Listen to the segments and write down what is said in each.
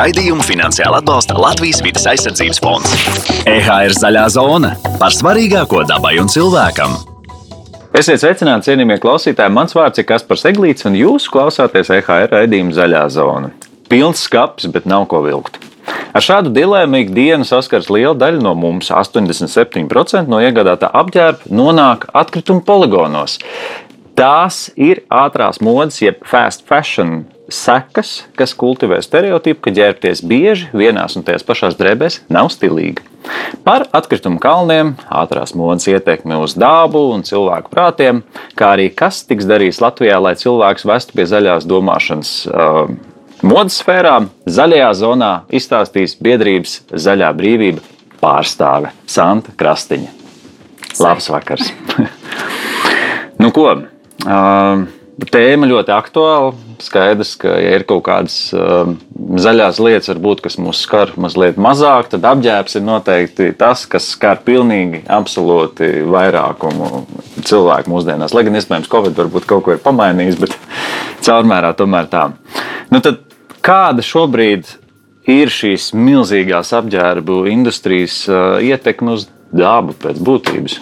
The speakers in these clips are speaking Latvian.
Raidījumu finansiāli atbalsta Latvijas vidas aizsardzības fonds. EHR zaļā zona par svarīgāko dabai un cilvēkam. Esiet sveicināti, cienījamie klausītāji. Mans vārds ir Kaspars Eglīts, un jūs klausāties EHR raidījuma zaļā zona. Pilns skats, bet nav ko vilkt. Ar šādu dilēmu ikdienu saskars liela daļa no mums. 87% no iegādātā apģērba nonāk atkrituma poligonos. Tās ir ātrās modes, jeb fast fashion sekas, kas kultivē stereotipu, ka ģērbties bieži vienās un tajās pašās drēbēs nav stilīgi. Par atkritumu kalniem, ātrās modes ietekmi uz dabu un cilvēku prātiem, kā arī kas tiks darīts Latvijā, lai cilvēks vestu pie zaļās domāšanas. Uh, Modes sfērā zaļajā zonā izstāstīs biedrības Zaļā brīvība pārstāve Santa Krastiņa. Labs vakars! nu ko? Tēma ļoti aktuāla. Skaidrs, ka, ja ir kaut kādas zaļās lietas, varbūt, kas mūs skar mazliet mazāk, tad apģērbs ir noteikti tas, kas skar pilnīgi, absolūti vairākumu cilvēku mūsdienās. Lai gan, iespējams, Covid varbūt kaut ko ir pamainījis, bet caurmērā tomēr tā. Nu, tad, kāda šobrīd ir šīs milzīgās apģērbu industrijas ietekme uz dabu pēc būtības?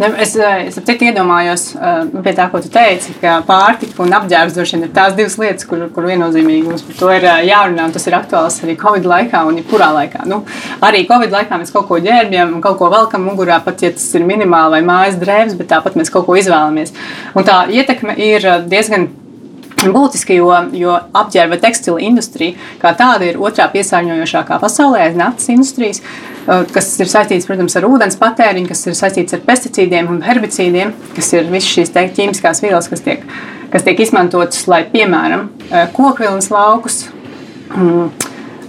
Es, eh, es citu iedomājos eh, pie tā, ko tu teici, ka pārtika un apģērbs droši vien ir tās divas lietas, kur, kur viennozīmīgi mums par to ir eh, jārunā. Tas ir aktuāls arī Covid laikā un jebkurā laikā. Nu, arī Covid laikā mēs kaut ko ģērbjam, kaut ko velkam mugurā, pat ja tas ir minimāli vai mājas drēbes, bet tāpat mēs kaut ko izvēlamies. Un tā ietekme ir diezgan būtiski, jo, jo apģērba tekstila industrija kā tāda ir otrā piesārņojošākā pasaulē aiz naftas industrijas, kas ir saistīts, protams, ar ūdens patēriņu, kas ir saistīts ar pesticīdiem un herbicīdiem, kas ir visas šīs te, ķīmiskās vielas, kas tiek, kas tiek izmantotas, lai, piemēram, uh, kokvilnas laukus mm,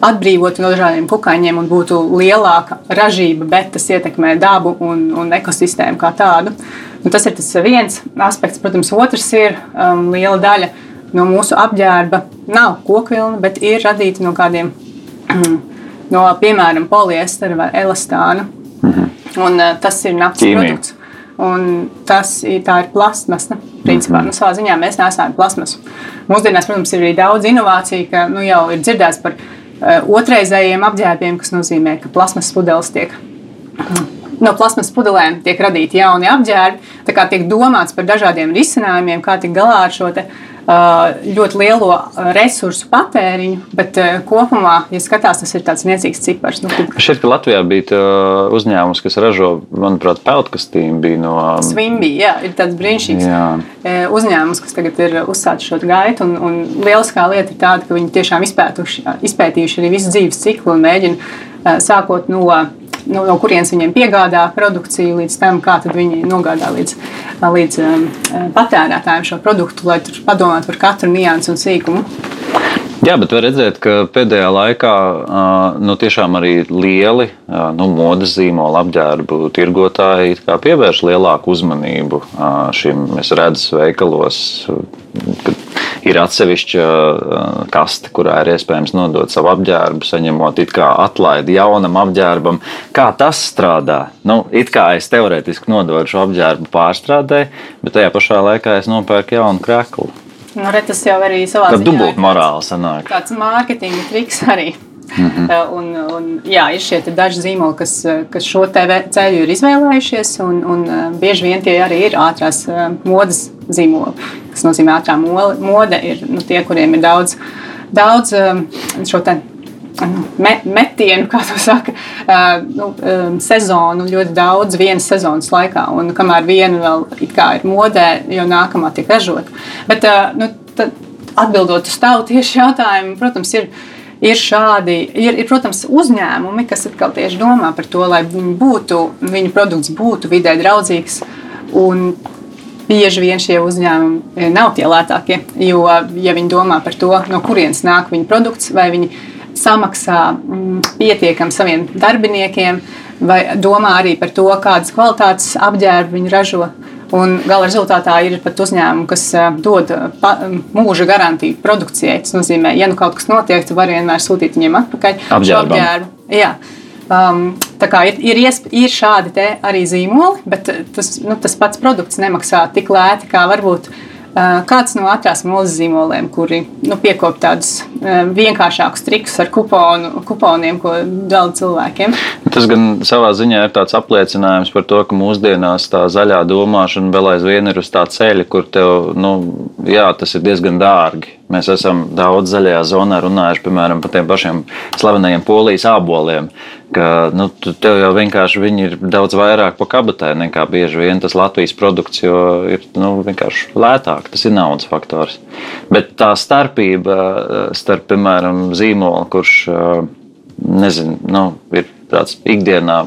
atbrīvotu no dažādiem kukaiņiem un būtu lielāka ražība, bet tas ietekmē dabu un, un ekosistēmu kā tādu. Un tas ir tas viens aspekts. Protams, otrs ir um, liela daļa no mūsu apģērba nav kokvilna, bet ir radīta no kādiem, no, piemēram, poliestera vai elastāna. Mhm. Un, uh, tas ir naftas Ķīmija. produkts. Un tas ir, ir plasmasa. Principā, mm -hmm. nu, savā ziņā mēs nesam plasmasu. Mūsdienās, protams, ir arī daudz inovāciju, ka nu, jau ir dzirdēts par uh, otrreizējiem apģērbiem, kas nozīmē, ka plasmasas pudeles tiek. No plasmas pudelēm tiek radīti jauni apģērbi. Tā kā tiek domāts par dažādiem risinājumiem, kā tikt galā ar šo te, ļoti lielo resursu patēriņu, bet kopumā, ja skatās, tas ir tāds niecīgs cipars. Nu, kad... Šeit Latvijā bija uzņēmums, kas ražo, manuprāt, peltkastīm bija no Svimbi. Jā, ir tāds brīnišķīgs jā. uzņēmums, kas tagad ir uzsācis šo gaitu. Un, un lieliskā lieta ir tāda, ka viņi tiešām izpētījuši arī visu dzīves ciklu un mēģina sākot no no, no kurienes viņiem piegādā produkciju, līdz tam, kā viņi nogādā līdz, līdz um, patērētājiem šo produktu, lai tur padomātu par katru niansu un sīkumu. Jā, bet var redzēt, ka pēdējā laikā nu, tiešām arī lieli nu, modes zīmola apģērbu tirgotāji pievērš lielāku uzmanību šim. Es redzu veikalos, ka ir atsevišķa kaste, kurā ir iespējams nodot savu apģērbu, saņemot atlaidi jaunam apģērbam. Kā tas strādā? Nu, it kā es teorētiski nododu šo apģērbu pārstrādē, bet tajā pašā laikā es nopērku jaunu krēklu. Nu, re, tas jau arī savā ziņā dubult morāli. Tāds mārketinga triks arī. Mm -hmm. un, un, jā, ir šie daži zīmoli, kas, kas šo ceļu ir izvēlējušies, un, un bieži vien tie arī ir ātrās modes zīmoli. Tas nozīmē, ka ātrā mode ir nu, tie, kuriem ir daudz, daudz šo me, metienu, kā to saka, uh, nu, um, sezonu ļoti daudz vienas sezonas laikā. Un kamēr viena vēl ir modē, jau nākamā tiek ražota. Bet uh, nu, tad, atbildot uz tavu tieši jautājumu, protams, ir. Ir šādi, ir, ir, protams, uzņēmumi, kas atkal tieši domā par to, lai viņi būtu, viņu produkts būtu vidē draudzīgs. Un bieži vien šie uzņēmumi nav tie lētākie. Jo, ja viņi domā par to, no kurienes nāk viņu produkts, vai viņi samaksā mm, pietiekami saviem darbiniekiem, vai domā arī par to, kādas kvalitātes apģērbu viņi ražo. Un gala rezultātā ir pat uzņēmumi, kas dod pa, mūža garantiju produkcijai. Tas nozīmē, ja nu kaut kas notiek, tu vari vienmēr sūtīt viņiem atpakaļ apģērbu. Jā. Um, tā kā ir, ir, iesp, ir šādi arī zīmoli, bet tas, nu, tas pats produkts nemaksā tik lēti, kā varbūt Kāds no ātrās mūzes zīmoliem, kuri nu, piekop tādus vienkāršākus trikus ar kuponu, kuponiem, ko dala cilvēkiem? Tas gan savā ziņā ir tāds apliecinājums par to, ka mūsdienās tā zaļā domāšana vēl aizvien ir uz tā ceļa, kur tev, nu, jā, tas ir diezgan dārgi. Mēs esam daudz zaļajā zonā runājuši, piemēram, par tiem pašiem slavenajiem polijas āboliem ka nu, tev jau vienkārši viņi ir daudz vairāk pa kabatē nekā bieži vien tas Latvijas produkts, jo ir nu, vienkārši lētāk. Tas ir naudas faktors. Bet tā starpība eh, starp, piemēram, zīmolu, kurš eh, nezinu, nu, ir tāds ikdienā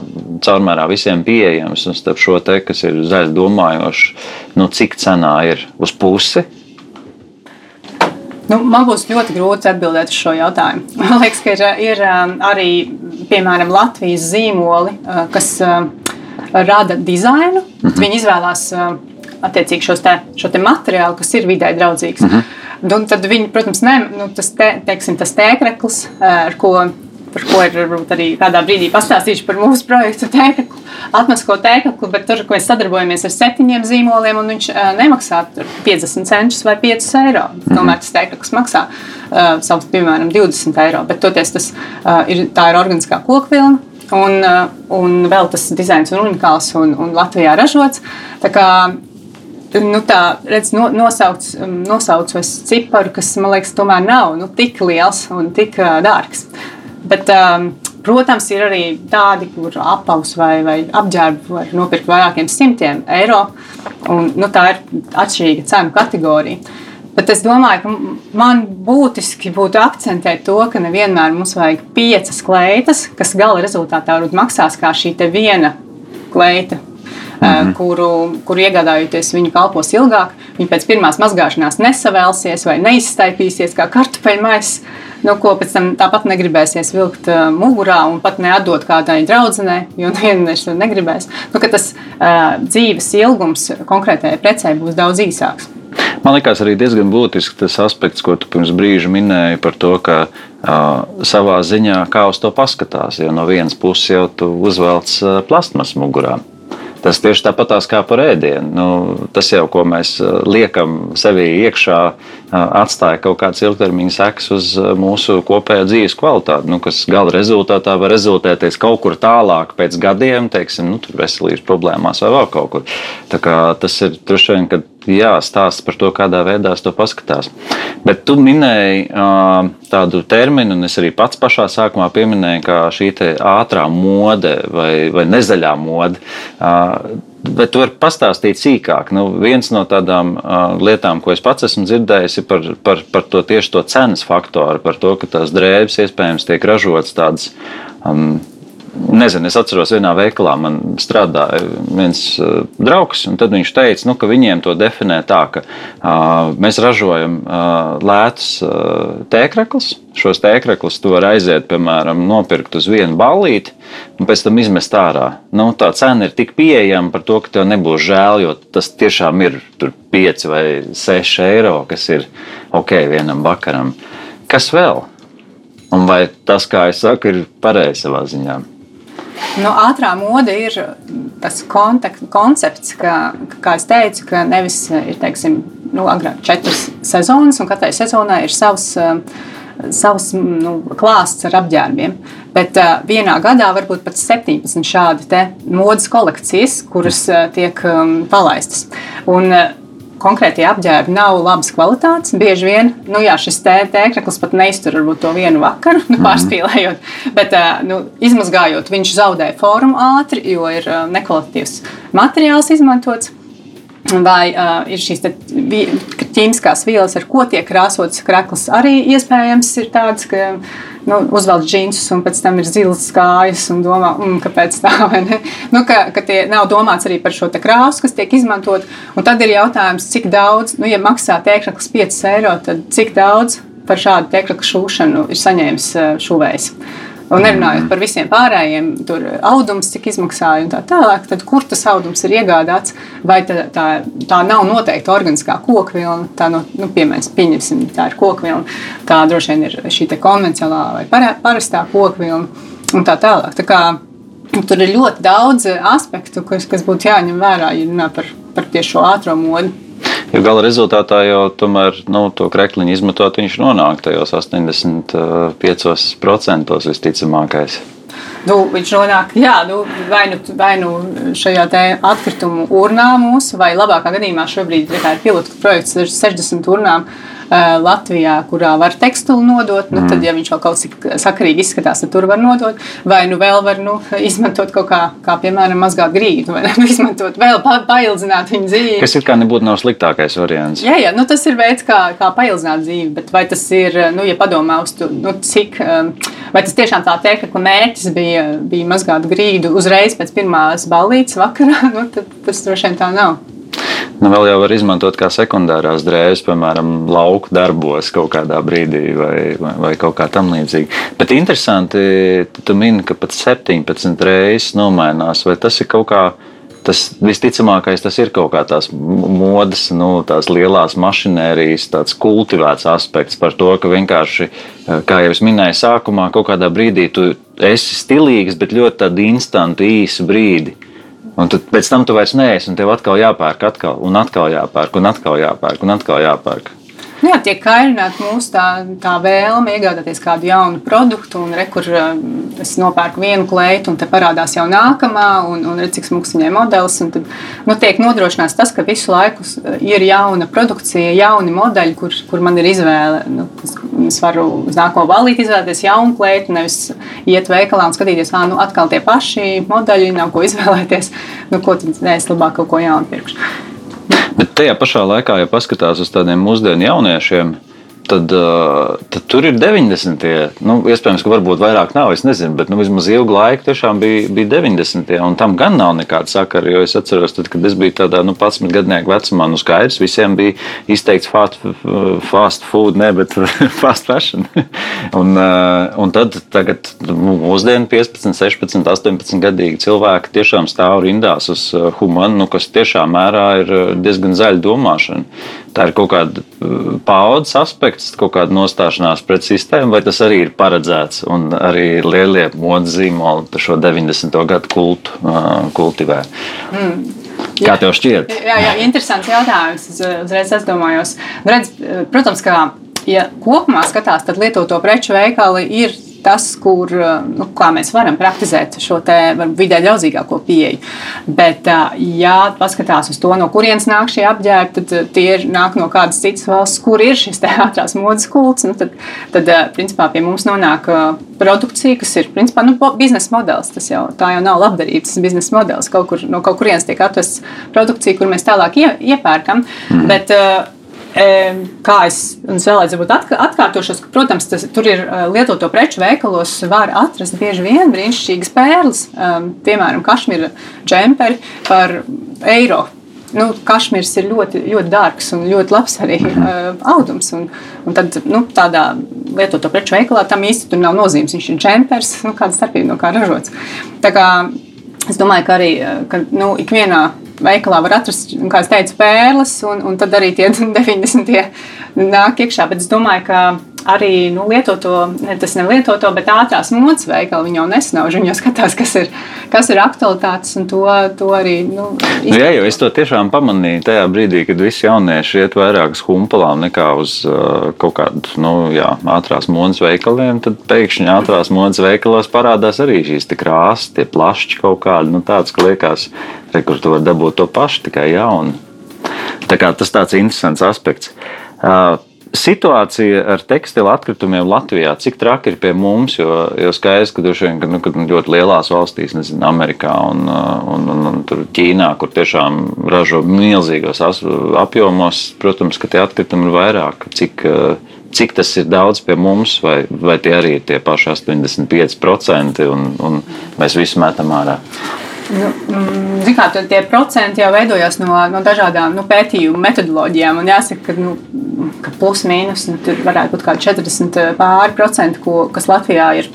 caurmērā visiem pieejams, un starp šo te, kas ir zaļš domājošs, nu, cik cenā ir uz pusi Nu, man būs ļoti grūti atbildēt uz šo jautājumu. Man liekas, ka ir, ir um, arī piemēram Latvijas zīmoli, uh, kas uh, rada dizainu. Mm -hmm. Viņi izvēlās uh, attiecīgi te, šo te materiālu, kas ir vidē draudzīgs. Mm -hmm. Un tad viņi, protams, ne, nu, tas, te, teiksim, tas tēkreklis, ar ko par ko ir arī kādā brīdī pastāstīšu par mūsu projektu tēklu, atmasko tēklu, bet tur, mēs sadarbojamies ar septiņiem zīmoliem, un viņš uh, nemaksā 50 centus vai 5 eiro. -hmm. Tomēr tas tēkls maksā uh, savus, piemēram, 20 eiro, bet toties tas uh, ir, tā ir organiskā kokvilna. Un, uh, un vēl tas dizains ir unikāls un, un Latvijā ražots. Tā kā nu, tā, redz, no, nosauc, nosaucu es ciparu, kas man liekas, tomēr nav nu, tik liels un tik uh, dārgs. Bet, um, protams, ir arī tādi, kur apavus vai, vai apģērbu var nopirkt vairākiem simtiem eiro. Un, nu, tā ir atšķirīga cenu kategorija. Bet es domāju, ka man būtiski būtu akcentēt to, ka nevienmēr mums vajag piecas kleitas, kas gala rezultātā maksās kā šī viena kleita. Mm -hmm. kuru, kuru iegādājoties, viņi kalpos ilgāk. Viņi pēc pirmās mazgāšanās nesavēlsies vai neizstaipīsies kā kartupeļu maisis nu, ko pēc tam tāpat negribēsies vilkt uh, mugurā un pat neatdot kādai draudzenei, jo neviens to negribēs. Nu, tas uh, dzīves ilgums konkrētajai precē būs daudz īsāks. Man liekas, arī diezgan būtisks tas aspekts, ko tu pirms brīža minēji par to, ka uh, savā ziņā kā uz to paskatās. Jo no vienas puses jau tu uzvelc uh, plastmas mugurā. Tas tieši tāpat kā par ēdienu. Nu, tas jau, ko mēs liekam sevī iekšā, atstāja kaut kādas ilgtermiņa sekas uz mūsu kopējo dzīves kvalitāti, nu, kas gala rezultātā var rezultēties kaut kur tālāk pēc gadiem, teiksim, nu, veselības problēmās vai vēl kaut kur. Tas ir droši vien, kad jā, stāsts par to, kādā veidā to paskatās. Bet tu minēji uh, tādu terminu, un es arī pats pašā sākumā pieminēju, ka šī ātrā mode vai, vai nezaļā mode. Uh, Bet tu vari pastāstīt sīkāk. Nu, viens no tādām uh, lietām, ko es pats esmu dzirdējis, ir par, par, par to tieši to cenas faktoru, par to, ka tās drēbes iespējams tiek ražotas tādas um, Nezinu, es atceros, vienā veikalā man strādāja viens uh, draugs, un viņš teica, nu, ka viņiem to definē tā, ka uh, mēs ražojam uh, lētus uh, tēkļus. Šos tēkļus tu vari aiziet, piemēram, nopirkt uz vienu ballīti, un pēc tam izmest ārā. Nu, tā cena ir tik pieejama par to, ka tev nebūs žēl, jo tas tiešām ir 5 vai 6 eiro, kas ir ok vienam vakaram. Kas vēl? Un vai tas, kā es saku, ir pareizi savā ziņā? Nu, ātrā mode ir tas kontekst, koncepts, ka, kā jau teicu, ka nevis ir teiksim, nu, agrāk četras sezonas, un katrai sezonai ir savs. Savs nu, klāsts ar apģērbiem. Bet uh, vienā gadā var būt pat 17 šādi modes kolekcijas, kuras uh, tiek um, palaistas. Un, uh, konkrētie apģērbi nav labas kvalitātes. Bieži vien nu, jā, šis tēklis pat neiztur to vienu vakaru, nu, mhm. pārspīlējot. Bet, nu, izmazgājot, viņš zaudē formu ātri, jo ir nekvalitatīvs materiāls izmantots. Vai uh, ir šīs ķīmiskās vielas, ar ko tiek krāsots krekls, arī iespējams ir tāds, ka nu, uzvelk džinsus, un pēc tam ir zilas kājas, un domā, mm, kāpēc tā, vai ne? Nu, ka, ka tie nav domāts arī par šo krāsu, kas tiek izmantot. Un tad ir jautājums, cik daudz, nu, ja maksā tēkļus 5 eiro, tad cik daudz par šādu tēkļu šūšanu ir saņēmis eh, šuvējs. Un nerunājot par visiem pārējiem, tur audums, cik izmaksāja un tā tālāk, tad kur tas audums ir iegādāts, vai tā, tā, tā nav noteikti organiskā kokvilna, tā, no, nu, piemēram, pieņemsim, tā ir kokvilna, tā droši vien ir šī konvencionālā vai parastā kokvilna un tā tālāk. Tā kā, tur ir ļoti daudz aspektu, kas, kas būtu jāņem vērā, ja runā par, par tieši šo ātrumu modu. Jo gala rezultātā jau tomēr nu, to krekliņu izmetot, viņš nonāk tajos 85% visticamākais. Nu, viņš nonāk jā, nu, vai, nu, vai nu šajā atkritumu urnā mūsu, vai labākā gadījumā šobrīd ir pilotu projekts ar 60 urnām. Uh, Latvijā, kurā var tekstilu nodot, nu, tad, ja viņš vēl kaut cik sakarīgi izskatās, tad tur var nodot. Vai nu vēl var nu, izmantot kaut kā, kā piemēram, mazgāt grīdu, vai nu, izmantot vēl pa, paildzināt viņa dzīvi. Kas ir kā nebūtu nav sliktākais variants. Jā, jā nu, tas ir veids, kā, kā paildzināt dzīvi, bet vai tas ir, nu, ja padomā uz to, nu, cik, um, vai tas tiešām tā teikt, ka mērķis bija, bija mazgāt grīdu uzreiz pēc pirmās ballītes vakarā, nu, tad tas droši vien tā nav. Nu, vēl jau var izmantot kā sekundārās drēbes, piemēram, lauku darbos kaut kādā brīdī vai, vai, vai kaut kā tam līdzīga. Bet interesanti, tu mini, ka pat 17 reizes nomainās, vai tas ir kaut kā. Tas visticamākais tas ir kaut kā tās modes, nu, tās lielās mašinērijas, tāds kultivēts aspekts par to, ka vienkārši, kā jau es minēju, sākumā kaut kādā brīdī tu esi stilīgs, bet ļoti tādu instantu īsu brīdi. Un tad pēc tam tu vairs neesi, un tev atkal jāpērk, atkal, un atkal jāpērk, un atkal jāpērk, un atkal jāpērk. Nu jā, tiek kairināta mūsu tā, tā vēlme iegādāties kādu jaunu produktu, un re, kur um, es nopērku vienu kleitu, un te parādās jau nākamā, un, un redz, cik smags viņai modelis. Tad nu, tiek nodrošināts tas, ka visu laiku ir jauna produkcija, jauni modeļi, kur, kur man ir izvēle. Nu, es varu uz nākamo balīti izvēlēties jaunu kleitu, nevis iet veikalā un skatīties, ah, nu atkal tie paši modeļi, nav ko izvēlēties. Nu, ko tad nē, es labāk kaut ko jaunu pirkšu. Bet tajā pašā laikā, ja paskatās uz tādiem mūsdienu jauniešiem, tad, tad tur ir 90. Nu, iespējams, ka varbūt vairāk nav. Es nezinu, bet nu, vismaz ilgu laiku tiešām bija, bija 90. Un tam gan nav nekāda sakara. Jo es atceros, tad, kad es biju tādā nu, 11 gadnieku vecumā, nu skaidrs, visiem bija izteikts fast, fast food, ne, bet fast fashion. un, un tad, tagad nu, mūsdienu 15, 16, 18 gadīgi cilvēki tiešām stāv rindās uz humanu, nu, kas tiešām mērā ir diezgan zaļa domāšana tā ir kaut kāda uh, paudzes aspekts, kaut kāda nostāšanās pret sistēmu, vai tas arī ir paredzēts un arī lielie modes zīmoli šo 90. gadu kultu uh, kultivē. Mm. Kā tev šķiet? Jā, jā interesants jautājums. Es uh, uzreiz aizdomājos. Redz, protams, ka ja kopumā skatās, tad lietoto preču veikali ir tas, kur nu, mēs varam praktizēt šo vidē ļaudzīgāko pieeju. Bet, ja paskatās uz to, no kurienes nāk šie apģērbi, tad tie nāk no kādas citas valsts, kur ir šis ātrās modes kults. Nu, tad, tad, principā, pie mums nonāk produkcija, kas ir principā, nu, biznesa modelis. Tas jau, jau nav labdarības, tas ir biznesa modelis. Kaut kur, no kaut kurienes tiek atvests produkcija, kur mēs tālāk ie, iepērkam. Mm. Bet, Kā es vēlreiz atkārtošos, ka, protams, tas, tur ir lietoto preču veikalos, var atrast bieži vien brīnišķīgas pērles, piemēram, kašmīra džemperi par eiro. Nu, kašmīrs ir ļoti, ļoti dārgs un ļoti labs arī uh, audums. Un, un tad, nu, tādā lietoto preču veikalā tam īsti nav nozīmes. Viņš ir džempers, nu, kāda starpība no kā ražots. Tā kā es domāju, ka arī ka, nu, ikvienā veikalā var atrast, kā es teicu, pērles, un, un tad arī tie 90. nāk iekšā. Bet es domāju, ka arī nu, lietoto, ne, tas nav lietoto, bet ātrās modes veikali viņi jau nesnauž. Viņi jau skatās, kas ir, kas ir aktualitātes, un to, to arī. Nu, nu, jā, jo es to tiešām pamanīju tajā brīdī, kad visi jaunieši iet vairāk uz humpalām nekā uz uh, kaut kādu nu, jā, ātrās modes veikaliem. Tad pēkšņi ātrās modes veikalos parādās arī šīs krāsas, tie plašs kaut kādi, nu, tāds, ka liekas, re, kur tu vari dabūt to pašu, tikai jaunu. Tā kā tas tāds interesants aspekts. Uh, situācija ar tekstilu atkritumiem Latvijā, cik traki ir pie mums, jo, jo skaidrs, ka tur vien, nu, kad ļoti lielās valstīs, nezinu, Amerikā un, un, un, un Ķīnā, kur tiešām ražo milzīgos apjomos, protams, ka tie atkritumi ir vairāk. Cik, cik tas ir daudz pie mums, vai, vai tie arī ir tie paši 85%, un, un mēs visu metam ārā? Nu, mm, kā, tie procenti jau veidojas no, no dažādām nu, pētījumu metodoloģijām. Jāsaka, ka, nu, ka plus mīnus nu, tur varētu būt kaut kādi 40 eh, pāri procenti, ko, kas Latvijā ir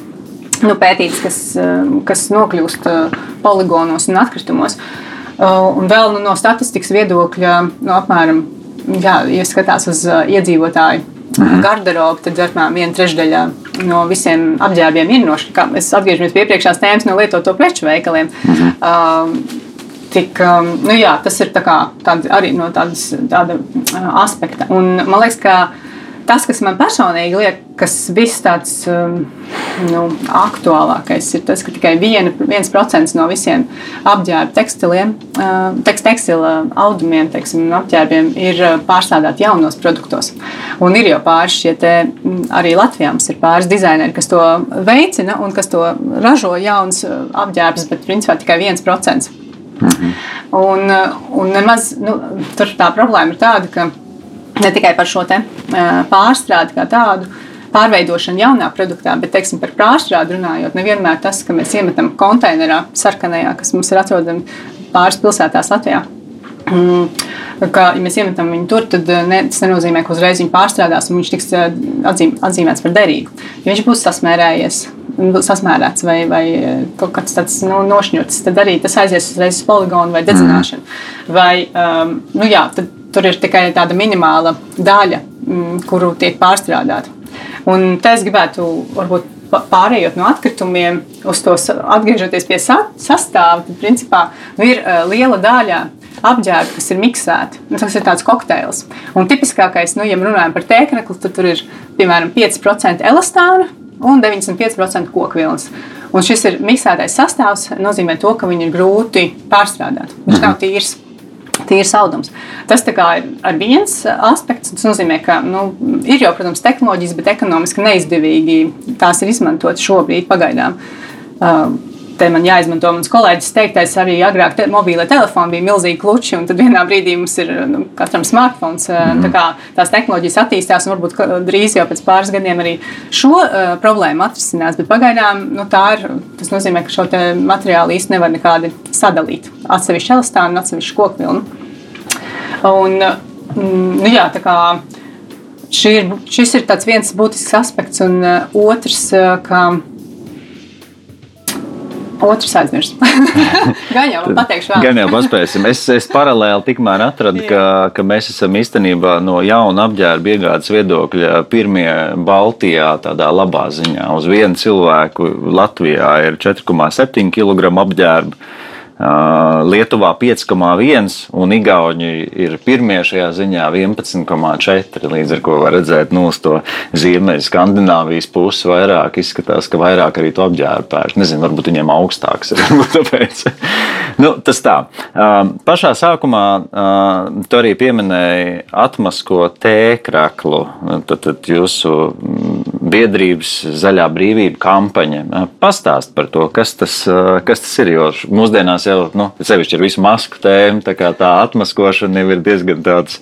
nu, pētīts, kas, eh, kas nokļūst eh, poligonos un atkritumos. Un vēl nu, no statistikas viedokļa, nu, apmēram, jā, ja skatās uz iedzīvotāju mhm. garderobu, tad apmēram viena trešdaļa no visiem apģērbiem ir no, kā mēs atgriežamies pie iepriekšējās tēmas, no lietoto preču veikaliem. Mhm. Uh, tik, um, nu jā, tas ir tā kā, tād, arī no tādas, tāda aspekta. Un man liekas, ka tas, kas man personīgi liekas, viss tāds um, nu, aktuālākais, ir tas, ka tikai viena, viens procents no visiem apģērba tekstiliem, uh, tekst, tekstila audumiem, teiksim, apģērbiem ir uh, pārstrādāti jaunos produktos. Un ir jau pāris šie te, mm, arī Latvijā mums ir pāris dizaineri, kas to veicina un kas to ražo jauns uh, apģērbs, bet principā tikai viens procents. Mhm. Un, un nemaz nu, tur tā problēma ir tāda, ka ne tikai par šo pārstrādi kā tādu. Pārveidošana jaunā produktā, bet teiksim, par pārstrādi runājot, nevienmēr tas, ka mēs iemetam konteinerā, sarkanajā, kas mums ir atrodams pāris pilsētās Latvijā. Ka, ja mēs iemetam viņu tur, tad ne, tas nenozīmē, ka uzreiz viņu pārstrādās un viņš tiks atzīm, atzīmēts par derīgu. Ja viņš būs sasmērējies, sasmērēts vai, vai kaut kāds tāds nu, nošņurts, tad arī tas aizies uzreiz uz poligonu vai dedzināšanu. Mm. Vai, um, nu jā, tad tur ir tikai tāda minimāla daļa, mm, kuru tiek pārstrādāta. Un te es gribētu varbūt pārējot no atkritumiem uz to atgriežoties pie sastāvā, tad principā nu, ir liela daļa apģērba, kas ir miksēti. Nu, tas ir tāds kokteils. Un tipiskākais, nu, ja runājam par tēknekli, tad tur ir piemēram 5% elastāna un 95% kokvilnas. Un šis ir miksētais sastāvs, nozīmē to, ka viņi ir grūti pārstrādāt. Viņš nav tīrs tīrs audums. Tas ir viens aspekts. Tas nozīmē, ka nu, ir jau, protams, tehnoloģijas, bet ekonomiski neizdevīgi tās ir izmantot šobrīd pagaidām. Uh, te man jāizmanto mans kolēģis teiktais, arī agrāk te, mobīlē telefoni bija milzīgi kluči, un tad vienā brīdī mums ir nu, katram smartphones. Mm. Tā kā tās tehnoloģijas attīstās, un varbūt drīz jau pēc pāris gadiem arī šo uh, problēmu atrisinās. Bet pagaidām nu, tā ir, tas nozīmē, ka šo materiālu īsti nevar nekādi sadalīt. Atsevišķi elastānu un atsevišķi kokvilnu. Un, mm, nu, jā, tā kā ir, šis ir viens būtisks aspekts, un uh, otrs, uh, ka Otrs aizmirst. Gan jau pateikšu, vēl. Gan jau paspēsim. Es, es paralēli tikmēr atradu, ka, ka mēs esam īstenībā no jauna apģērba iegādes viedokļa pirmie Baltijā tādā labā ziņā. Uz vienu cilvēku Latvijā ir 4,7 kg apģērba Lietuvā 5,1 un Igauni ir pirmie šajā ziņā 11,4. Līdz ar to var redzēt, nu, uz to ziemeļu Skandināvijas pusi vairāk izskatās, ka vairāk arī to apģērbu pērk. Nezinu, varbūt viņiem augstāks ir. nu, tas tā. Pašā sākumā tu arī pieminēji atmasko tēkraklu. Tad, tad jūsu biedrības zaļā brīvība kampaņa. Pastāst par to, kas tas, kas tas ir, jo mūsdienās jau, nu, sevišķi ar visu masku tēmu, tā kā tā atmaskošana jau ir diezgan tāds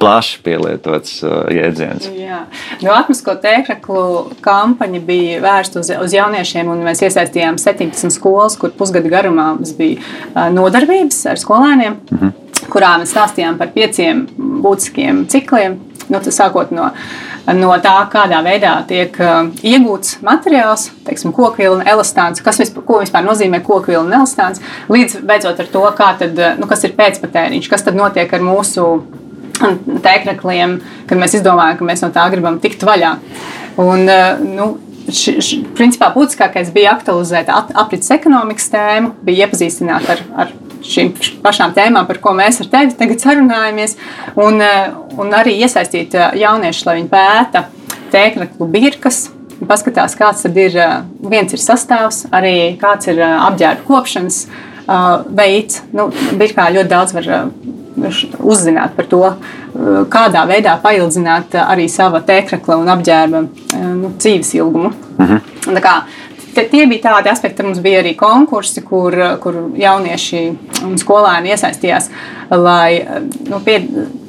plaši pielietots uh, jēdziens. Jā, nu, atmasko tēkraklu kampaņa bija vērsta uz, uz jauniešiem, un mēs iesaistījām 17 skolas, kur pusgadu garumā mums bija nodarbības ar skolēniem. Mhm. Kurā mēs stāstījām par pieciem būtiskiem cikliem, nu, sākot no uh, no tā, kādā veidā tiek uh, iegūts materiāls, teiksim, kokvilna, elastāns, kas vispār, ko vispār nozīmē kokvilna un elastāns, līdz beidzot ar to, tad, uh, nu, kas ir pēcpatēriņš, kas tad notiek ar mūsu tēkļiem, kad mēs izdomājam, ka mēs no tā gribam tikt vaļā. Un, uh, nu, ši, ši, principā būtiskākais bija aktualizēt aprits ekonomikas tēmu, bija iepazīstināt ar, ar šīm pašām tēmām, par ko mēs ar tevi tagad sarunājamies, un, eh, un arī iesaistīt eh, jauniešus, lai viņi pēta tēkļu birkas. Paskatās, kāds ir eh, viens ir sastāvs, arī kāds ir apģērba kopšanas veids. Nu, Birkā ļoti daudz var uzzināt par to, kādā veidā paildzināt arī sava tēkļa un apģērba nu, dzīves ilgumu. Mhm. Tā kā tie bija tādi aspekti, mums bija arī konkursi, kur, kur jaunieši un skolēni iesaistījās, lai nu, pie,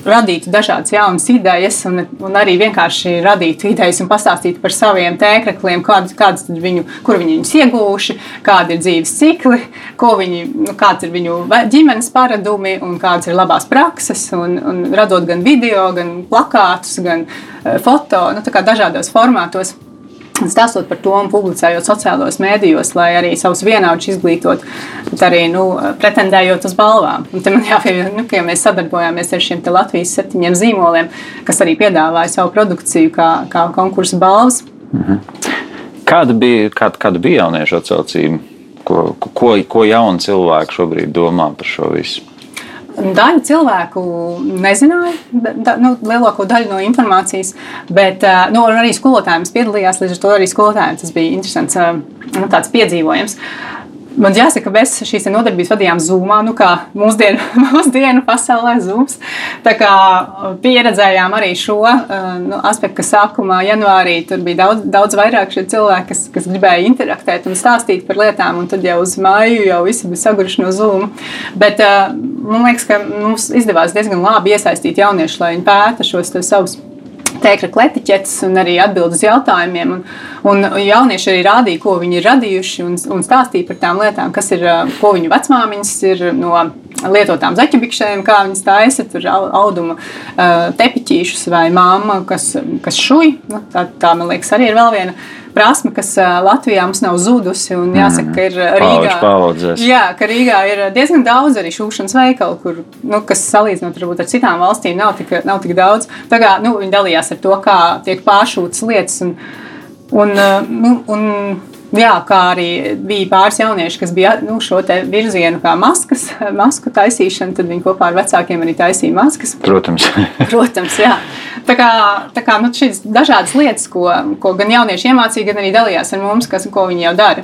radītu dažādas jaunas idejas, un, un arī vienkārši radītu idejas un pastāstītu par saviem tēkļiem, kādas, kādas viņu, kur viņi viņus iegūši, kādi ir dzīves cikli, viņi, nu, kāds ir viņu ģimenes paradumi un kādas ir labās prakses, un, un radot gan video, gan plakātus, gan eh, foto, nu, dažādos formātos stāstot par to un publicējot sociālajos mēdījos, lai arī savus vienaudžus izglītot, bet arī nu, pretendējot uz balvām. Un man jāpiebilst, nu, ka mēs sadarbojāmies ar šiem Latvijas septiņiem zīmoliem, kas arī piedāvāja savu produkciju kā, kā konkursu balvas. Mhm. Kāda bija, kāda, kāda bija jauniešu atsaucība? Ko, ko, ko jauni cilvēki šobrīd domā par šo visu? Daļa cilvēku nezināja da, nu, lielāko daļu no informācijas, bet nu, arī skolotājiem piedalījās. Līdz ar to arī skolotājiem tas bija interesants nu, piedzīvojums. Man jāsaka, ka mēs šīs nodarbības vadījām Zoomā, nu kā mūsdienu, mūsdienu pasaulē Zooms. Tā kā pieredzējām arī šo nu, aspektu, ka sākumā, janvārī, tur bija daudz, daudz vairāk šie cilvēki, kas, kas gribēja interaktēt un stāstīt par lietām, un tad jau uz māju jau visi bija saguruši no Zoom. Bet man liekas, ka mums izdevās diezgan labi iesaistīt jauniešus, lai viņi pēta šos savus tēkļa etiķetes un arī atbild uz jautājumiem. Un, un jaunieši arī rādīja, ko viņi ir radījuši un, un stāstīja par tām lietām, kas ir, ko viņu vecmāmiņas ir no lietotām zaķibikšēm, kā viņas taisa, tur auduma tepiķīšus vai māma, kas, kas šuj. Nu, tā, tā, man liekas, arī ir vēl viena prasme, kas Latvijā mums nav zudusi. Un jāsaka, ka ir Rīgā, Paudzes. jā, ka Rīgā ir diezgan daudz arī šūšanas veikalu, kur, nu, kas salīdzinot varbūt, ar citām valstīm nav tik, nav tik daudz. Tā kā, nu, viņi dalījās ar to, kā tiek pāršūtas lietas. Un, un, nu, un, Jā, kā arī bija pāris jaunieši, kas bija nu, šo virzienu, kā maskas, masku taisīšana, tad viņi kopā ar vecākiem arī taisīja maskas. Protams. Protams, jā. Tā kā, tā kā nu, šīs dažādas lietas, ko, ko gan jaunieši iemācīja, gan arī dalījās ar mums, kas, ko viņi jau dara.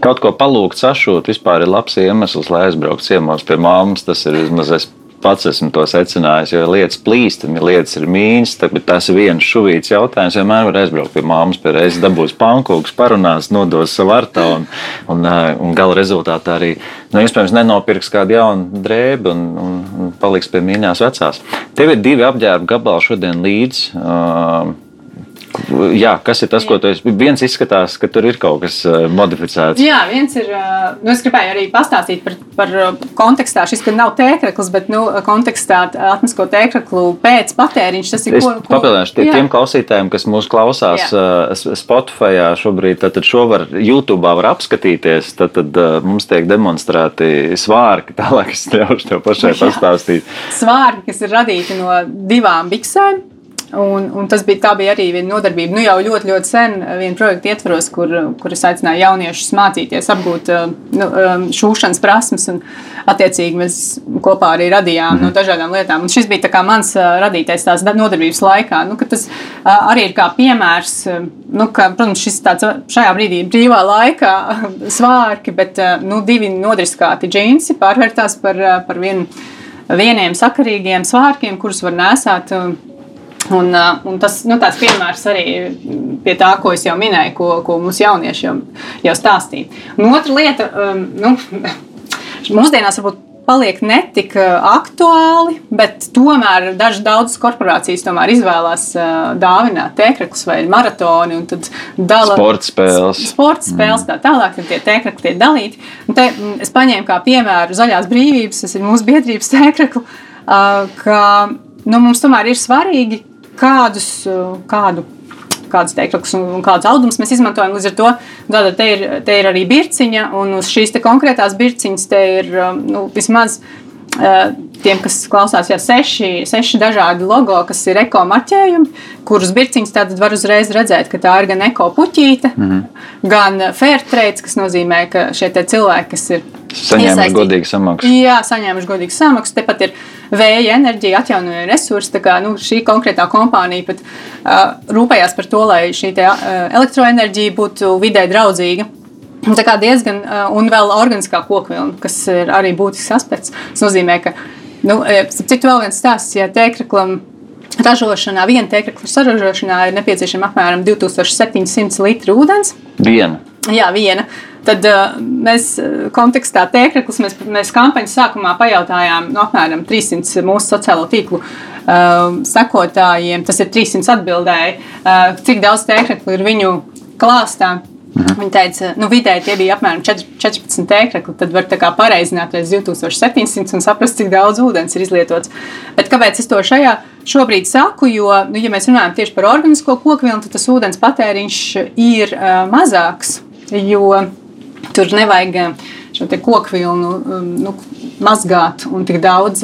Kaut ko palūgt, sašūt, vispār ir labs iemesls, lai aizbrauktu ciemos pie māmas. Tas ir vismaz es pats esmu to secinājis, jo lietas plīst, lietas ir mīnas, tad tas viens šuvīts jautājums. Vienmēr var aizbraukt pie māmas, pie reizes dabūs pankūks, parunās, nodos savu artu, un, un, un gala rezultātā arī, nu, iespējams, nenopirks kādu jaunu drēbi un, un, un paliks pie mīļās vecās. Tev ir divi apģērba gabali šodien līdzi. Uh, jā, kas ir tas, ko tu esi? Viens izskatās, ka tur ir kaut kas eh, modificēts. Jā, viens ir. Eh, nu, es gribēju arī pastāstīt par, par eh, kontekstā. Šis nav tēkļs, bet nu, kontekstā atmasko tēkļu pēc patēriņš. Tas ir ko, ko... papildināšu tie, tiem klausītājiem, kas mūs klausās jā. Spotify šobrīd. Tad, tad šo var YouTube var apskatīties. Tad, tad mums tiek demonstrēti svārki. Tālāk es ļaušu tev pašai pastāstīt. Svārki, kas ir radīti no divām biksēm Un, un tas bija, bija arī viena nodarbība. Nu, jau ļoti, ļoti sen, viena projekta ietvaros, kur, kur es aicināju jauniešus mācīties, apgūt uh, nu, um, šūšanas prasmes. Un, attiecīgi, mēs kopā arī radījām mm. no dažādām lietām. Un šis bija mans radītais tās nodarbības laikā. Nu, tas arī ir kā piemērs, nu, ka, protams, šis tāds šajā brīdī brīvā laikā svārki, bet nu, divi nodriskāti džinsi pārvērtās par, par vienu vieniem sakarīgiem svārkiem, kurus var nesāt Un, uh, un tas nu, piemērs arī pie tā, ko es jau minēju, ko, ko mūsu jaunieši jau, jau stāstīja. Un otra lieta, um, nu, mūsdienās varbūt paliek netik aktuāli, bet tomēr dažas daudzas korporācijas tomēr izvēlās uh, dāvināt tēkļus vai maratoni. Dala, sporta spēles. Sporta spēles mm. tā tālāk, tad tie tēkļi tiek dalīti. Un te, es paņēmu kā piemēru zaļās brīvības, tas ir mūsu biedrības uh, ka nu, mums tomēr ir svarīgi kādus, kādu kādus teiklus un kādus audumus mēs izmantojam. Līdz ar to tāda, te, ir, te ir arī birciņa, un uz šīs konkrētās birciņas te ir nu, vismaz. Tiem, kas klausās, jau seši, seši dažādi logo, kas ir eko marķējumi, kurus birciņus tātad var uzreiz redzēt, ka tā ir gan eko puķīte, mm -hmm. gan fair trade, kas nozīmē, ka šie cilvēki, kas ir saņēmuši godīgu samaksu. Jā, saņēmuši godīgu samaksu. Tepat ir vēja enerģija, atjaunojama resursi. Tā kā nu, šī konkrētā kompānija pat uh, rūpējās par to, lai šī te, uh, elektroenerģija būtu vidē draudzīga. Tā kā diezgan, uh, un vēl organiskā kokvilna, kas ir arī būtisks aspekts. Tas nozīmē, ka, nu, citu vēl viens stāsts, ja tēkraklam ražošanā, viena tēkrakla saražošanā ir nepieciešama apmēram 2700 litru ūdens. Viena. Jā, viena. Tad uh, mēs kontekstā tēkļus, mēs, mēs kampaņas sākumā pajautājām no apmēram 300 mūsu sociālo tīklu uh, sekotājiem. Tas ir 300 atbildēji, uh, cik daudz tēkļu ir viņu klāstā. Mhm. Viņa teica, ka nu, vidēji tie bija apmēram 14 tēkļi. Tad var pareizināt līdz 2700 un saprast, cik daudz ūdens ir izlietots. Bet kāpēc es to šajā šobrīd saku? Jo, nu, ja mēs runājam tieši par organisko kokvilnu, tad tas ūdens patēriņš ir uh, mazāks. Jo Tur nevajag eh, šo koku vilnu um, nu, mazgāt un tik daudz,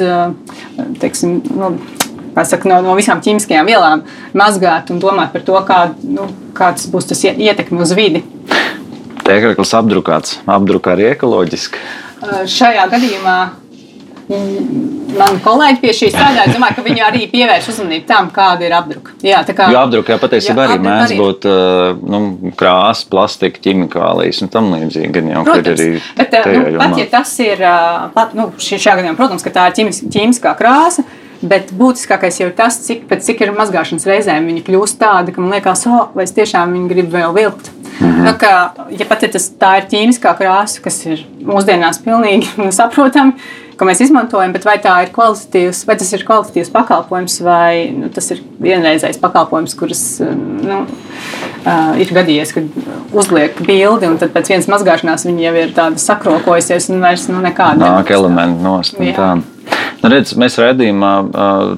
teiksim, nu, saka, no, no visām ķīmiskajām vielām mazgāt un domāt par to, kā, nu, kāds būs tas ietekme uz vidi. Ēkrakls apdrukāts, apdrukā arī ekoloģiski. Šajā gadījumā Mani kolēģi pie šī strādā. Es domāju, ka viņi arī pievērš uzmanību tam, kāda ir apdruka. Jā, tā kā jo apdruka patiesībā arī mēdz būt nu, krāsa, plastika, ķimikālijas un tam līdzīgi. Gan jau protams, arī bet, nu, pat, ja tas ir, pat, nu, šajā gadījumā, protams, ka tā ir ķīmiskā krāsa. Bet būtiskākais jau ir tas, cik, cik ir mazgāšanas reizēm viņi kļūst tādi, ka man liekas, oh, vai es tiešām viņu gribu vēl vilkt. Mm -hmm. nu, ka, ja pat ja tas, tā ir ķīmiskā krāsa, kas ir mūsdienās pilnīgi saprotama, ko mēs izmantojam, bet vai, ir vai tas ir kvalitatīvs pakalpojums, vai nu, tas ir vienreizējs pakalpojums, kurš nu, uh, ir gadījies, kad uzliek bildi, un tad pēc vienas mazgāšanās viņi jau ir tādi sakrokojusies un vairs nu, nekāda. Nāk elementi nost. Nu, redz, mēs redzījumā,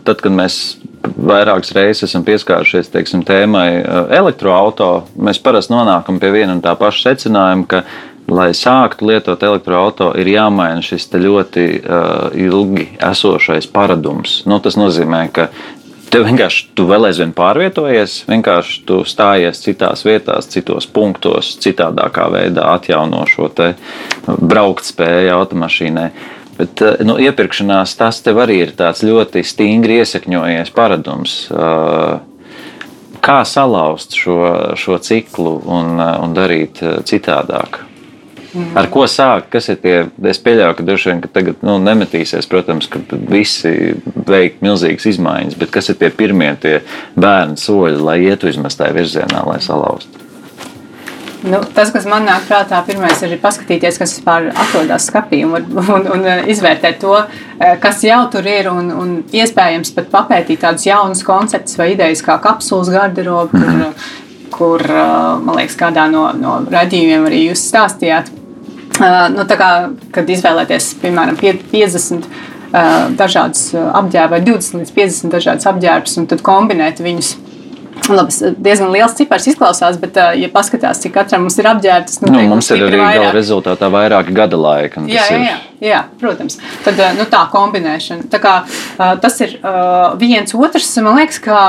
tad, kad mēs vairākas reizes esam pieskārušies teiksim, tēmai elektroautorāta, mēs parasti nonākam pie viena un tā paša secinājuma, ka lai sāktu lietot elektroautorātu, ir jāmaina šis ļoti uh, ilgi esošais paradums. Nu, tas nozīmē, ka Tev vienkārši tu vēl aizvien pārvietojies, vienkārši tu stājies citās vietās, citos punktos, citādākā veidā atjauno šo braukt spēju automašīnai. Bet nu, iepirkšanās tas tev arī ir tāds ļoti stingri iesakņojies paradums. Kā salauzt šo, šo ciklu un, un darīt citādāk? Ar ko sākt? Kas ir tie? Es pieļauju, ka droši vien ka tagad nu, nemetīsies, protams, ka visi veikt milzīgas izmaiņas, bet kas ir tie pirmie tie bērnu soļi, lai ietu vismaz tajā virzienā, lai salauztu? Nu, tas, kas man nāk prātā, pirmais ir paskatīties, kas vispār atrodas skapī un, un, un, izvērtēt to, eh, kas jau tur ir. Un, un iespējams pat papētīt tādus jaunus konceptus vai idejas, kā kapsulas garderoba, kur, -hmm. kur, man liekas, kādā no, no radījumiem arī jūs stāstījāt nu, kā, kad izvēlēties, piemēram, 50 dažādas apģērbus vai 20 līdz 50 dažādas apģērbus un tad kombinēt viņus. Labi, diezgan liels cipars izklausās, bet, ja paskatās, cik katram mums ir apģērbs, nu, nu, mums ir arī gala rezultātā vairāki gada laika. Jā, jā, jā, jā, protams. Tad nu, tā kombinēšana. Tā kā, tas ir viens otrs, man liekas, ka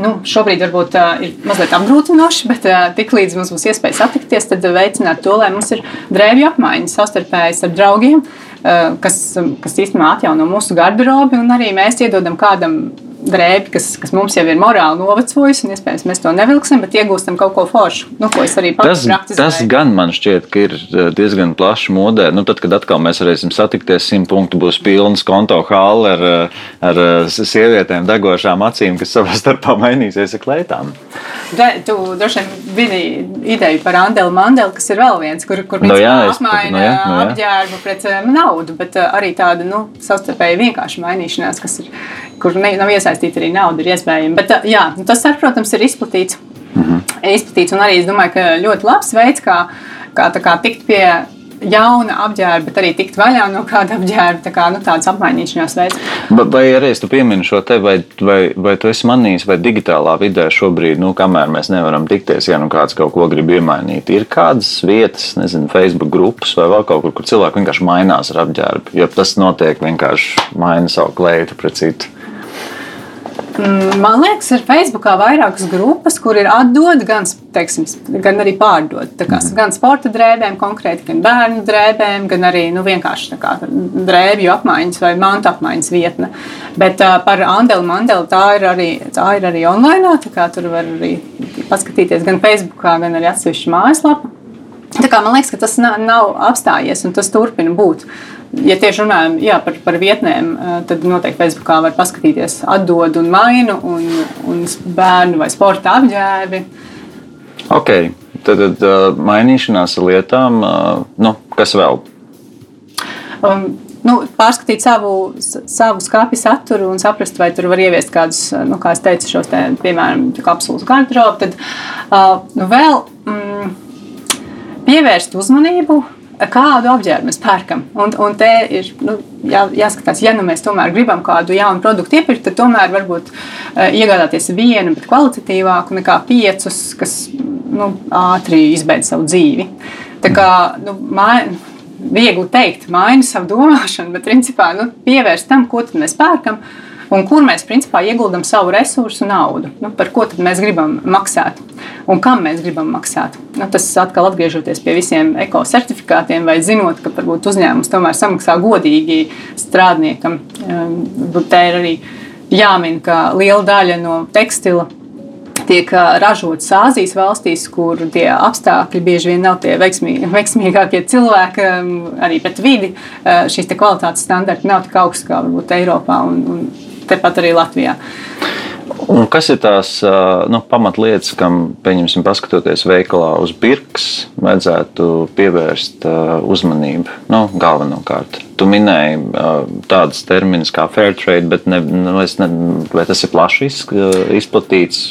nu, šobrīd varbūt uh, ir mazliet apgrūtinoši, bet uh, tiklīdz mums būs iespēja satikties, tad veicināt to, lai mums ir drēbju apmaiņa savstarpējas ar draugiem, uh, kas, kas īstenībā atjauno mūsu garderobi, un arī mēs iedodam kādam drēbi, kas, kas mums jau ir morāli novecojusi, un iespējams mēs to nevilksim, bet iegūstam kaut ko foršu. Nu, ko tas, tas gan man šķiet, ka ir eh, diezgan plaši modē. Nu, tad, kad atkal mēs varēsim satikties, simt punktu būs pilns konto hāli ar, eh, ar eh, sievietēm degošām acīm, kas savā starpā mainīsies ar kleitām. Tu droši vien biji ideja par Andelu Mandelu, kas ir vēl viens, kur, kur no, jā, apmaina no, jā, no, jā. apģērbu pret naudu, bet arī tāda nu, savstarpēji vienkārša mainīšanās, kas ir kur ne, nav iesaistīta arī nauda, ir iespējama. Bet jā, nu, tas, ar, protams, ir izplatīts. -hmm. izplatīts. Un arī es domāju, ka ļoti labs veids, kā, kā, kā tikt pie jauna apģērba, bet arī tikt vaļā no kāda apģērba. Tā kā nu, tāds apmainīšanās veids. Vai, arī es pieminu šo te, vai, vai, vai tu esi manījis, vai digitālā vidē šobrīd, nu, kamēr mēs nevaram tikties, ja nu kāds kaut ko grib iemainīt, ir kādas vietas, nezinu, Facebook grupas vai vēl kaut kur, kur cilvēki vienkārši mainās ar apģērbu. Jo tas notiek vienkārši maina savu kleitu pret citu. Mm, man liekas, ir Facebookā vairākas grupas, kur ir atdod, gan, teiksim, gan arī pārdod. Kā, mm. Gan sporta drēbēm, konkrēti, gan bērnu drēbēm, gan arī nu, vienkārši kā, drēbju apmaiņas vai mantu apmaiņas vietne. Bet uh, par Andelu Mandelu tā ir arī, tā ir arī online. Tur var arī paskatīties gan Facebookā, gan arī atsevišķi mājaslapā. Tā kā man liekas, ka tas nav, nav apstājies un tas turpina būt. Ja tieši runājam jā, par, par vietnēm, tad noteikti Facebookā var paskatīties atdod un mainu un, un bērnu vai sporta apģērbi. Ok, tad, tad mainīšanās lietām, nu, kas vēl? Um, nu, pārskatīt savu, savu skāpju saturu un saprast, vai tur var ieviest kādus, nu, kā es teicu, šos, te, piemēram, kapsulas garderobu. Tad uh, nu, vēl mm, pievērst uzmanību kādu apģērbu mēs pērkam. Un, un te ir nu, jā, jāskatās, ja nu mēs tomēr gribam kādu jaunu produktu iepirkt, tad tomēr varbūt uh, iegādāties vienu, bet kvalitatīvāku nekā piecus, kas nu, ātri izbeidz savu dzīvi. Tā kā nu, mai, viegli teikt, maina savu domāšanu, bet principā nu, pievērst tam, ko mēs pērkam. Un kur mēs principā ieguldam savu resursu naudu. Nu, par ko mēs gribam maksāt un kam mēs gribam maksāt. Nu, tas atkal atgriežoties pie visiem ekocertifikātiem vai zinot, ka varbūt uzņēmums tomēr samaksā godīgi strādniekam. Tā ir arī jāmin, ka liela daļa no tekstila tiek ražotas Āzijas valstīs, kur tie apstākļi bieži vien nav tie veiksmī, veiksmīgākie cilvēki, arī pret vidi. Šīs kvalitātes standarti nav tik augsti kā varbūt Eiropā un, un tepat arī Latvijā. Un kas ir tās nu, pamatlietas, kam, pieņemsim, paskatoties veikalā uz birks, vajadzētu pievērst uzmanību? Nu, galvenokārt. Tu minēji tādas terminas kā fair trade, bet ne, nu, ne, vai tas ir plaši izplatīts?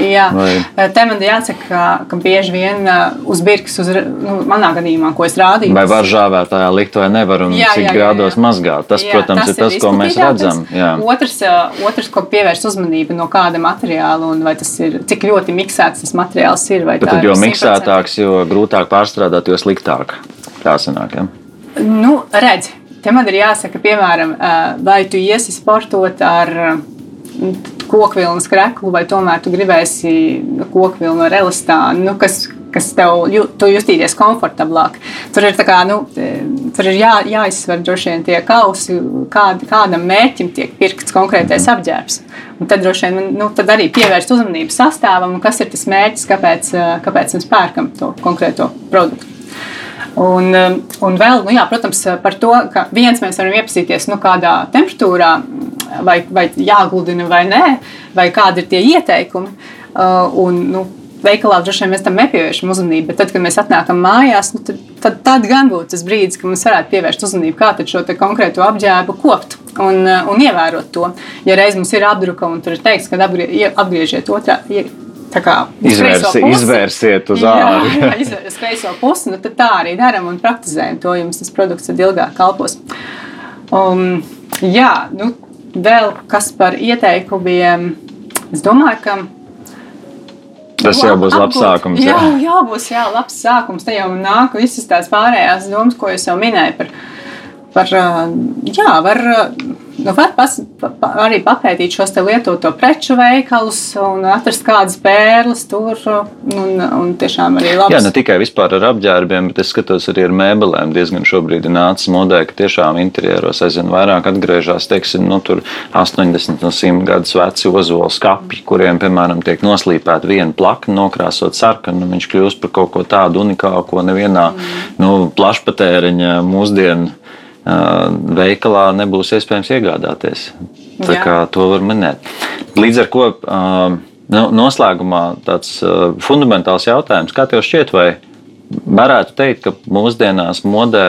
Jā, Vai... Te man jāsaka, ka, ka bieži vien eh, uz birkas, uz, nu, manā gadījumā, ko es rādīju. Vai var žāvērtājā likt vai nevar, un jā, cik jā, grādos jā. mazgāt. Tas, jā, protams, tas ir tas, ko mēs redzam. Jā. Otrs, eh, otrs, ko pievērst uzmanību no kāda materiāla, un vai tas ir, cik ļoti miksēts tas materiāls ir. Tad, jo miksētāks, jo grūtāk pārstrādāt, jo sliktāk tā sanāk. Ja? Nu, redz, te man ir jāsaka, piemēram, vai tu iesi sportot ar kokvilnas kreklu, vai tomēr tu gribēsi kokvilnu ar elastānu, nu, kas, kas tev ju, justīsies komfortablāk. Tur ir, kā, nu, tur ir jā, jāizsver droši vien tie kausi, kād, kādam mērķim tiek pirkts konkrētais apģērbs. Un tad droši vien nu, tad arī pievērst uzmanību sastāvam, kas ir tas mērķis, kāpēc, kāpēc mēs pērkam to konkrēto produktu. Un, un vēl, nu jā, protams, par to, ka viens mēs varam iepazīties, nu, kādā temperatūrā vai, vai jāguldina vai nē, vai kādi ir tie ieteikumi. Uh, un, nu, veikalā droši vien mēs tam nepievēršam uzmanību, bet tad, kad mēs atnākam mājās, nu, tad, tad, tad gan būtu tas brīdis, kad mums varētu pievērst uzmanību, kā šo konkrēto apģērbu kopt un, uh, un ievērot to. Ja reiz mums ir apdruka un tur ir teikts, ka apgriežiet otrā. Izvērsi, izvērsiet uz ārā. Jā izvērsiet uz kreiso pusi. Nu, tad tā arī darām un praktizējam to. Jums tas produkts tad ilgāk kalpos. Um, jā, nu, Vēl kas par ieteikumiem? Es domāju, ka. Tas jau būs labs sākums. Jā, jā, jā būs jā, labs sākums. Te jau nāk visas tās pārējās domas, ko es jau minēju par, par jā, var nu, var pas, pa, arī papētīt šos lietoto preču veikalus un atrast kādas pērles tur. Un, un tiešām arī labs. Jā, ne tikai vispār ar apģērbiem, bet es skatos arī ar mēbelēm. Diezgan šobrīd ir nācis modē, ka tiešām interjeros aizvien vairāk atgriežas, teiksim, nu, 80 no 100 gadus veci ozola skati, kuriem, piemēram, tiek noslīpēta viena plaka, nokrāsot sarkanu. Viņš kļūst par kaut ko tādu unikālu, ko nevienā mm. nu, plašpatēriņa mūsdienu veikalā nebūs iespējams iegādāties. Tā kā to var minēt. Līdz ar to nu, noslēgumā tāds fundamentāls jautājums, kā tev šķiet, vai varētu teikt, ka mūsdienās modē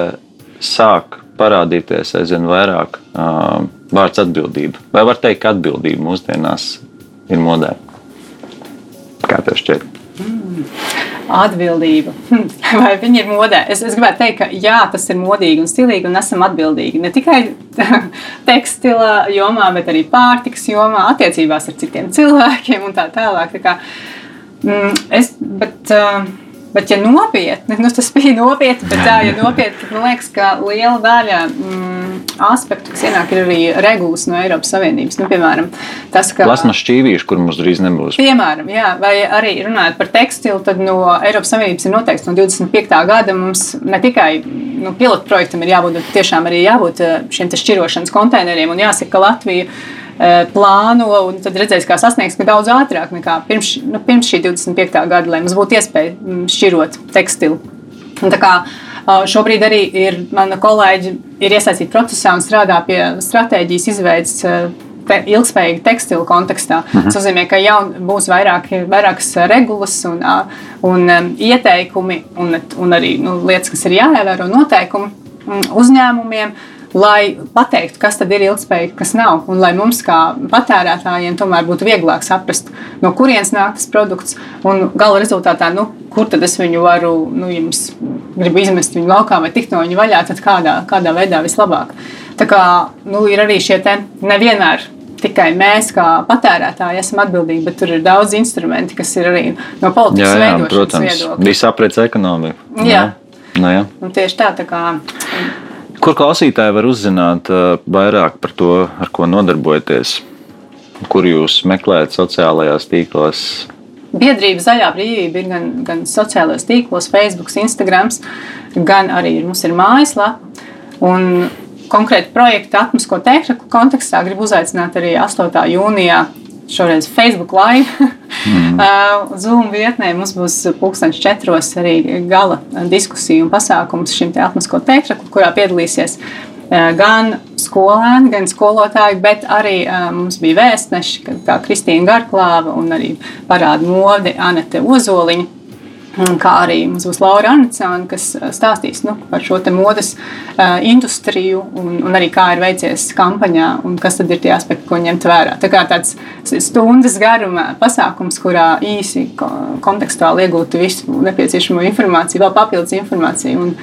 sāk parādīties aizvien vairāk vārds atbildība? Vai var teikt, ka atbildība mūsdienās ir modē? Kā tev šķiet? Mm atbildība. Vai viņi ir modē? Es, es gribētu teikt, ka jā, tas ir modīgi un stilīgi, un esam atbildīgi ne tikai tekstila jomā, bet arī pārtikas jomā, attiecībās ar citiem cilvēkiem un tā tālāk. Tā kā, mm, es, bet, uh, Bet, ja nopietni, nu, tas bija nopietni, bet tā, ja nopietni, tad man liekas, ka liela daļa mm, aspektu, kas ienāk, ir arī regulas no Eiropas Savienības. Nu, piemēram, tas, ka. Plasmas šķīvīši, kur mums drīz nebūs. Piemēram, jā, vai arī runājot par tekstilu, tad no Eiropas Savienības ir noteikts no 25. gada mums ne tikai nu, pilotu projektam ir jābūt, bet tiešām arī jābūt eh, šiem šķirošanas konteineriem. Un jāsaka, ka Latvija Eh, plāno, un tad redzēs, kā sasniegs, ka daudz ātrāk nekā pirms, nu, pirms šī 25. gada, lai mums būtu iespēja mm, šķirot tekstilu. Un tā kā šobrīd arī ir mana kolēģi ir iesaistīti procesā un strādā pie stratēģijas izveidas te, ilgspējīga tekstila kontekstā. Mhm. Tas nozīmē, ka jau būs vairāk, vairākas regulas un, un um, ieteikumi un, un arī nu, lietas, kas ir jāievēro noteikumi mm, uzņēmumiem lai pateiktu, kas tad ir ilgspējīgi, kas nav. Un lai mums, kā patērētājiem, tomēr būtu vieglāk saprast, no kurienes nāk tas produkts. Un gala rezultātā, nu, kur tad es viņu varu, nu, jums gribu izmest viņu laukā vai tikt no viņa vaļā, tad kādā, kādā veidā vislabāk. Tā kā nu, ir arī šie te nevienmēr tikai mēs, kā patērētāji, esam atbildīgi, bet tur ir daudz instrumenti, kas ir arī no politikas veidošanas protams. viedokļa. Viss aprits ekonomika. Jā. jā. Nu, jā. Un tieši tā, tā kā Kur klausītāji var uzzināt vairāk par to, ar ko nodarbojaties? Kur jūs meklējat sociālajās tīklos? Biedrība Zaļā brīvība ir gan, gan sociālajos tīklos, Facebook, Instagram, gan arī mums ir mājaslapa. Un konkrēti projekta atmasko tēkšaku kontekstā gribu uzaicināt arī 8. jūnijā šoreiz Facebook live. Mm. Zoom vietnē mums būs pulkstenis četros arī gala diskusija un pasākums šim te atmasko tēkšaku, kurā piedalīsies gan skolēni, gan skolotāji, bet arī mums bija vēstneši, kā Kristīna Garklāva un arī parāda mode Anete Ozoliņa Kā arī mums būs Laura Anitsāna, kas stāstīs nu, par šo modes uh, industriju un, un arī kā ir veicies kampaņā un kas tad ir tie aspekti, ko ņemt vērā. Tā kā tāds stundas garuma pasākums, kurā īsi kontekstuāli iegūtu visu nepieciešamo informāciju, vēl papildus informāciju un,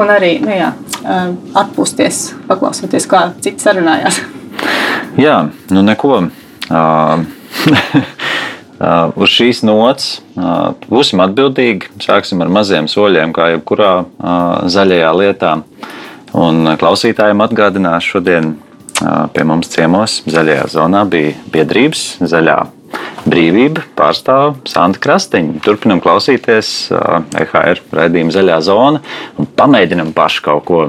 un arī nu, jā, uh, atpūsties, paklausoties, kā citi sarunājās. Jā, nu neko. Uh, Uh, uz šīs nots uh, būsim atbildīgi. Sāksim ar maziem soļiem, kā jebkurā uh, zaļajā lietā. Un klausītājiem atgādināšu, šodien pie mums ciemos zaļajā zonā bija biedrības zaļā brīvība pārstāv Santa Krastiņa. Turpinam klausīties EHR raidījuma zaļā zona un pamēģinam paši kaut ko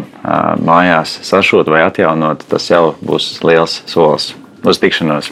mājās sašot vai atjaunot. Tas jau būs liels solis. Uz tikšanos!